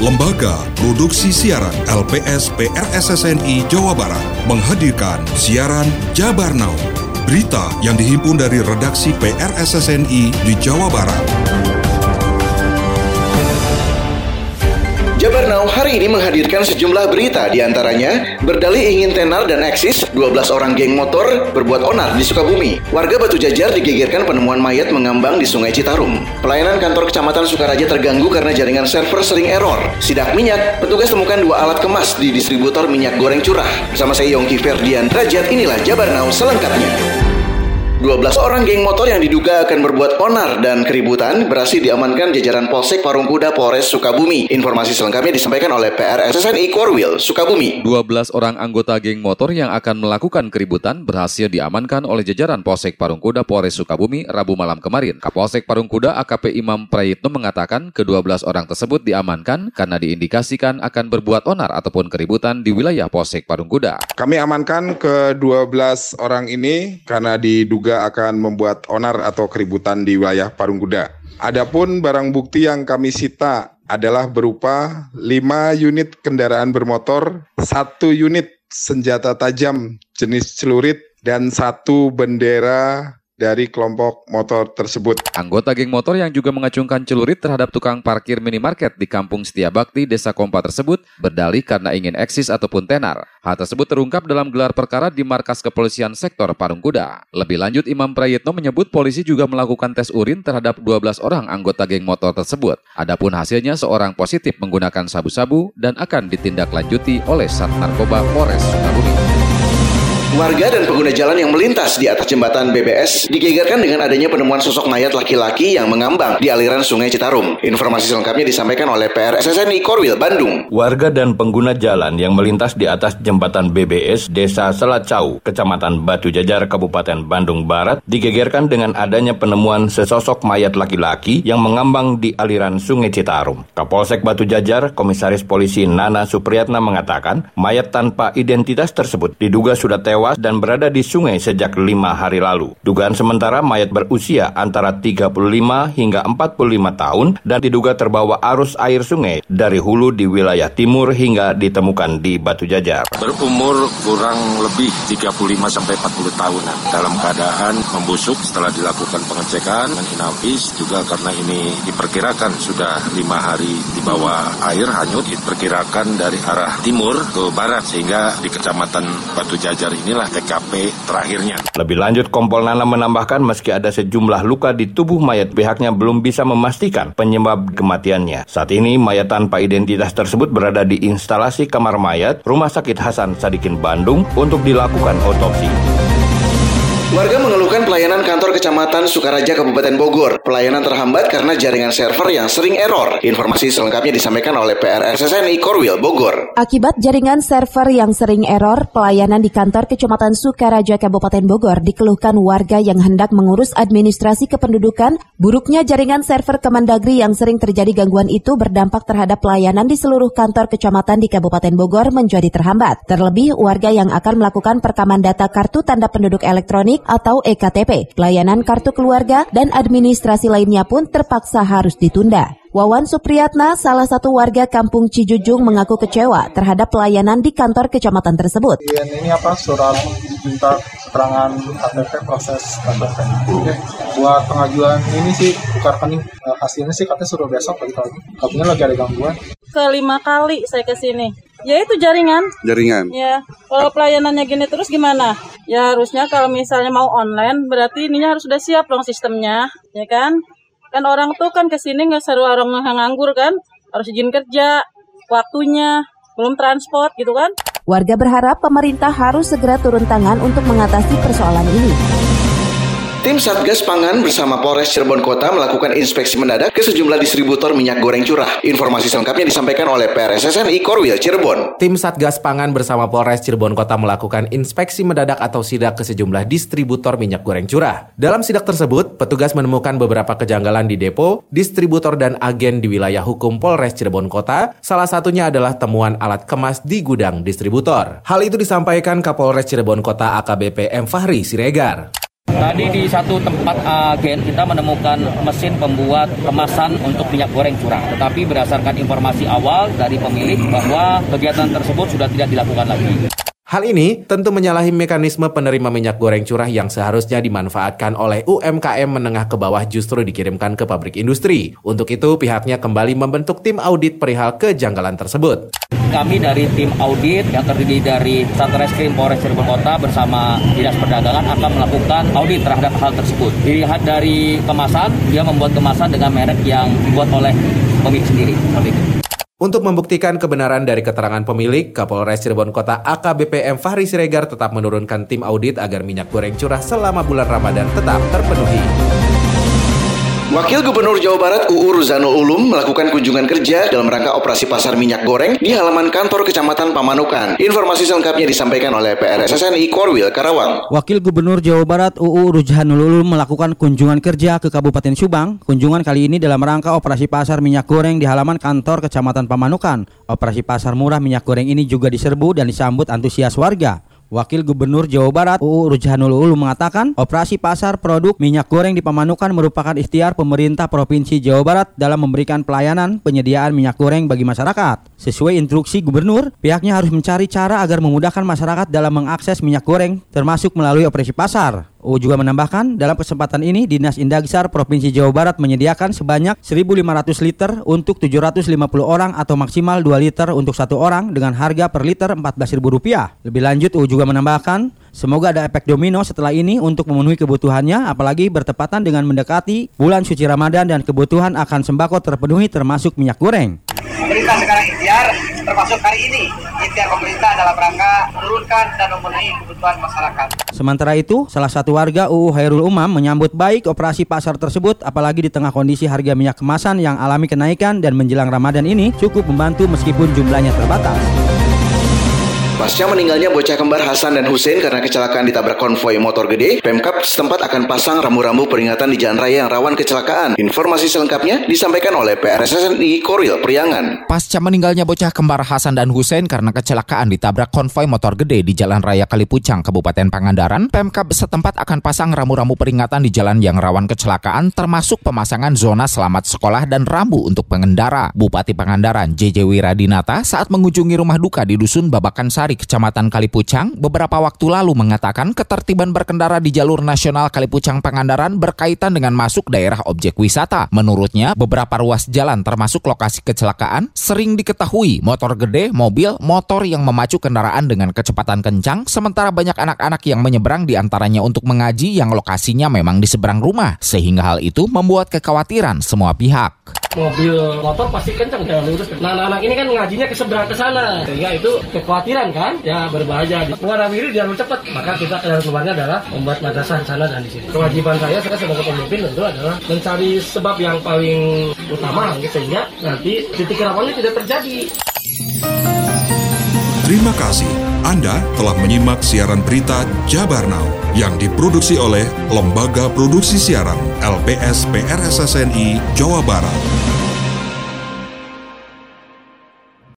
Lembaga Produksi Siaran LPS PRSSNI Jawa Barat menghadirkan siaran Jabar Now. Berita yang dihimpun dari redaksi PRSSNI di Jawa Barat. Now hari ini menghadirkan sejumlah berita di antaranya berdalih ingin tenar dan eksis 12 orang geng motor berbuat onar di Sukabumi. Warga Batu Jajar digegerkan penemuan mayat mengambang di Sungai Citarum. Pelayanan kantor kecamatan Sukaraja terganggu karena jaringan server sering error. Sidak minyak, petugas temukan dua alat kemas di distributor minyak goreng curah. Bersama saya Yongki Ferdian Rajat, inilah Jabar Now selengkapnya. 12 orang geng motor yang diduga akan berbuat onar dan keributan berhasil diamankan jajaran Polsek Parungkuda Polres Sukabumi. Informasi selengkapnya disampaikan oleh PRSSNI Korwil, Sukabumi. 12 orang anggota geng motor yang akan melakukan keributan berhasil diamankan oleh jajaran Polsek Parungkuda Polres Sukabumi Rabu malam kemarin. Kapolsek Parungkuda AKP Imam Prayitno mengatakan ke-12 orang tersebut diamankan karena diindikasikan akan berbuat onar ataupun keributan di wilayah Polsek Parungkuda. Kami amankan ke-12 orang ini karena diduga juga akan membuat onar atau keributan di wilayah Parung Kuda. Adapun barang bukti yang kami sita adalah berupa 5 unit kendaraan bermotor, satu unit senjata tajam jenis celurit, dan satu bendera dari kelompok motor tersebut. Anggota geng motor yang juga mengacungkan celurit terhadap tukang parkir minimarket di Kampung Setia Bakti, Desa Kompa tersebut berdalih karena ingin eksis ataupun tenar. Hal tersebut terungkap dalam gelar perkara di markas kepolisian sektor Parung Kuda. Lebih lanjut, Imam Prayitno menyebut polisi juga melakukan tes urin terhadap 12 orang anggota geng motor tersebut. Adapun hasilnya seorang positif menggunakan sabu-sabu dan akan ditindaklanjuti oleh Sat Narkoba Polres Sukabumi. Warga dan pengguna jalan yang melintas di atas jembatan BBS digegerkan dengan adanya penemuan sosok mayat laki-laki yang mengambang di aliran Sungai Citarum. Informasi selengkapnya disampaikan oleh PRSSNI Korwil, Bandung. Warga dan pengguna jalan yang melintas di atas jembatan BBS Desa Selacau, Kecamatan Batu Jajar, Kabupaten Bandung Barat, digegerkan dengan adanya penemuan sesosok mayat laki-laki yang mengambang di aliran Sungai Citarum. Kapolsek Batu Jajar, Komisaris Polisi Nana Supriyatna mengatakan, mayat tanpa identitas tersebut diduga sudah tewas tewas dan berada di sungai sejak lima hari lalu. Dugaan sementara mayat berusia antara 35 hingga 45 tahun dan diduga terbawa arus air sungai dari hulu di wilayah timur hingga ditemukan di Batu Jajar. Berumur kurang lebih 35 sampai 40 tahunan dalam keadaan membusuk setelah dilakukan pengecekan dan inafis juga karena ini diperkirakan sudah lima hari di bawah air hanyut diperkirakan dari arah timur ke barat sehingga di kecamatan Batu Jajar ini inilah TKP terakhirnya. Lebih lanjut, Kompol Nana menambahkan meski ada sejumlah luka di tubuh mayat, pihaknya belum bisa memastikan penyebab kematiannya. Saat ini, mayat tanpa identitas tersebut berada di instalasi kamar mayat Rumah Sakit Hasan Sadikin Bandung untuk dilakukan otopsi. Warga mengeluhkan pelayanan kantor Kecamatan Sukaraja Kabupaten Bogor. Pelayanan terhambat karena jaringan server yang sering error. Informasi selengkapnya disampaikan oleh PRSSNI Korwil Bogor. Akibat jaringan server yang sering error, pelayanan di kantor Kecamatan Sukaraja Kabupaten Bogor dikeluhkan warga yang hendak mengurus administrasi kependudukan. Buruknya jaringan server Kemendagri yang sering terjadi gangguan itu berdampak terhadap pelayanan di seluruh kantor kecamatan di Kabupaten Bogor menjadi terhambat. Terlebih warga yang akan melakukan perekaman data kartu tanda penduduk elektronik atau EKTP. Pelayanan kartu keluarga dan administrasi lainnya pun terpaksa harus ditunda. Wawan Supriyatna, salah satu warga kampung Cijujung mengaku kecewa terhadap pelayanan di kantor kecamatan tersebut. Ini apa surat minta keterangan KTP proses KTP. Buat pengajuan ini sih tukar rekening eh, hasilnya sih katanya suruh besok lagi lagi. Katanya lagi ada gangguan. Kelima kali saya ke sini. Ya itu jaringan. Jaringan. Ya, kalau pelayanannya gini terus gimana? Ya harusnya kalau misalnya mau online berarti ininya harus sudah siap dong sistemnya, ya kan? Kan orang tuh kan ke sini nggak seru orang nganggur kan, harus izin kerja, waktunya, belum transport gitu kan. Warga berharap pemerintah harus segera turun tangan untuk mengatasi persoalan ini. Tim Satgas Pangan bersama Polres Cirebon Kota melakukan inspeksi mendadak ke sejumlah distributor minyak goreng curah. Informasi selengkapnya disampaikan oleh PRSSNI Korwil Cirebon. Tim Satgas Pangan bersama Polres Cirebon Kota melakukan inspeksi mendadak atau sidak ke sejumlah distributor minyak goreng curah. Dalam sidak tersebut, petugas menemukan beberapa kejanggalan di depo, distributor dan agen di wilayah hukum Polres Cirebon Kota. Salah satunya adalah temuan alat kemas di gudang distributor. Hal itu disampaikan Kapolres Cirebon Kota AKBP M. Fahri Siregar. Tadi di satu tempat agen kita menemukan mesin pembuat kemasan untuk minyak goreng curah. Tetapi berdasarkan informasi awal dari pemilik bahwa kegiatan tersebut sudah tidak dilakukan lagi. Hal ini tentu menyalahi mekanisme penerima minyak goreng curah yang seharusnya dimanfaatkan oleh UMKM menengah ke bawah justru dikirimkan ke pabrik industri. Untuk itu, pihaknya kembali membentuk tim audit perihal kejanggalan tersebut. Kami dari tim audit yang terdiri dari Satreskrim Polres Cirebon Kota bersama Dinas Perdagangan akan melakukan audit terhadap hal tersebut. Dilihat dari kemasan, dia membuat kemasan dengan merek yang dibuat oleh pemilik sendiri. Seperti itu. Untuk membuktikan kebenaran dari keterangan pemilik, Kapolres Cirebon Kota AKBP M. Fahri Siregar tetap menurunkan tim audit agar minyak goreng curah selama bulan Ramadan tetap terpenuhi. Wakil Gubernur Jawa Barat UU Ruzanul Ulum melakukan kunjungan kerja dalam rangka operasi pasar minyak goreng di halaman kantor Kecamatan Pamanukan. Informasi selengkapnya disampaikan oleh PRSSNI Korwil Karawang. Wakil Gubernur Jawa Barat UU Ruzanul Ulum melakukan kunjungan kerja ke Kabupaten Subang. Kunjungan kali ini dalam rangka operasi pasar minyak goreng di halaman kantor Kecamatan Pamanukan. Operasi pasar murah minyak goreng ini juga diserbu dan disambut antusias warga. Wakil Gubernur Jawa Barat UU Rujhanul Ulu mengatakan operasi pasar produk minyak goreng di Pamanukan merupakan ikhtiar pemerintah Provinsi Jawa Barat dalam memberikan pelayanan penyediaan minyak goreng bagi masyarakat. Sesuai instruksi Gubernur, pihaknya harus mencari cara agar memudahkan masyarakat dalam mengakses minyak goreng termasuk melalui operasi pasar. UU juga menambahkan, dalam kesempatan ini Dinas Indagisar Provinsi Jawa Barat menyediakan sebanyak 1.500 liter untuk 750 orang atau maksimal 2 liter untuk satu orang dengan harga per liter Rp14.000. Lebih lanjut, UU juga menambahkan, semoga ada efek domino setelah ini untuk memenuhi kebutuhannya, apalagi bertepatan dengan mendekati bulan suci Ramadan dan kebutuhan akan sembako terpenuhi termasuk minyak goreng. Pemerintah sekarang ikhtiar, termasuk hari ini, ikhtiar pemerintah dalam rangka menurunkan dan memenuhi kebutuhan masyarakat. Sementara itu, salah satu warga UU Hairul Umam menyambut baik operasi pasar tersebut apalagi di tengah kondisi harga minyak kemasan yang alami kenaikan dan menjelang Ramadan ini cukup membantu meskipun jumlahnya terbatas. Pasca meninggalnya bocah kembar Hasan dan Hussein karena kecelakaan ditabrak konvoi motor gede, Pemkap setempat akan pasang rambu-rambu peringatan di jalan raya yang rawan kecelakaan. Informasi selengkapnya disampaikan oleh PRSSNI Koril Priangan. Pasca meninggalnya bocah kembar Hasan dan Hussein karena kecelakaan ditabrak konvoi motor gede di Jalan Raya Kalipucang, Kabupaten Pangandaran, Pemkap setempat akan pasang rambu-rambu peringatan di jalan yang rawan kecelakaan termasuk pemasangan zona selamat sekolah dan rambu untuk pengendara. Bupati Pangandaran JJ Wiradinata saat mengunjungi rumah duka di Dusun Babakan Sari Kecamatan Kalipucang, beberapa waktu lalu mengatakan ketertiban berkendara di jalur nasional Kalipucang Pangandaran berkaitan dengan masuk daerah objek wisata. Menurutnya, beberapa ruas jalan termasuk lokasi kecelakaan sering diketahui motor gede, mobil, motor yang memacu kendaraan dengan kecepatan kencang, sementara banyak anak-anak yang menyeberang di antaranya untuk mengaji yang lokasinya memang di seberang rumah, sehingga hal itu membuat kekhawatiran semua pihak mobil motor pasti kencang jalan lurus. Nah anak-anak ini kan ngajinya ke seberang ke sana, sehingga itu kekhawatiran kan, ya berbahaya. Warna-biru jalur cepat, maka kita jalan keluarnya adalah membuat madrasah di sana dan di sini. Kewajiban saya, saya sebagai pemimpin tentu adalah mencari sebab yang paling utama, sehingga nanti titik rawannya tidak terjadi. Terima kasih. Anda telah menyimak siaran berita Jabar Now yang diproduksi oleh Lembaga Produksi Siaran LPS PRSSNI Jawa Barat.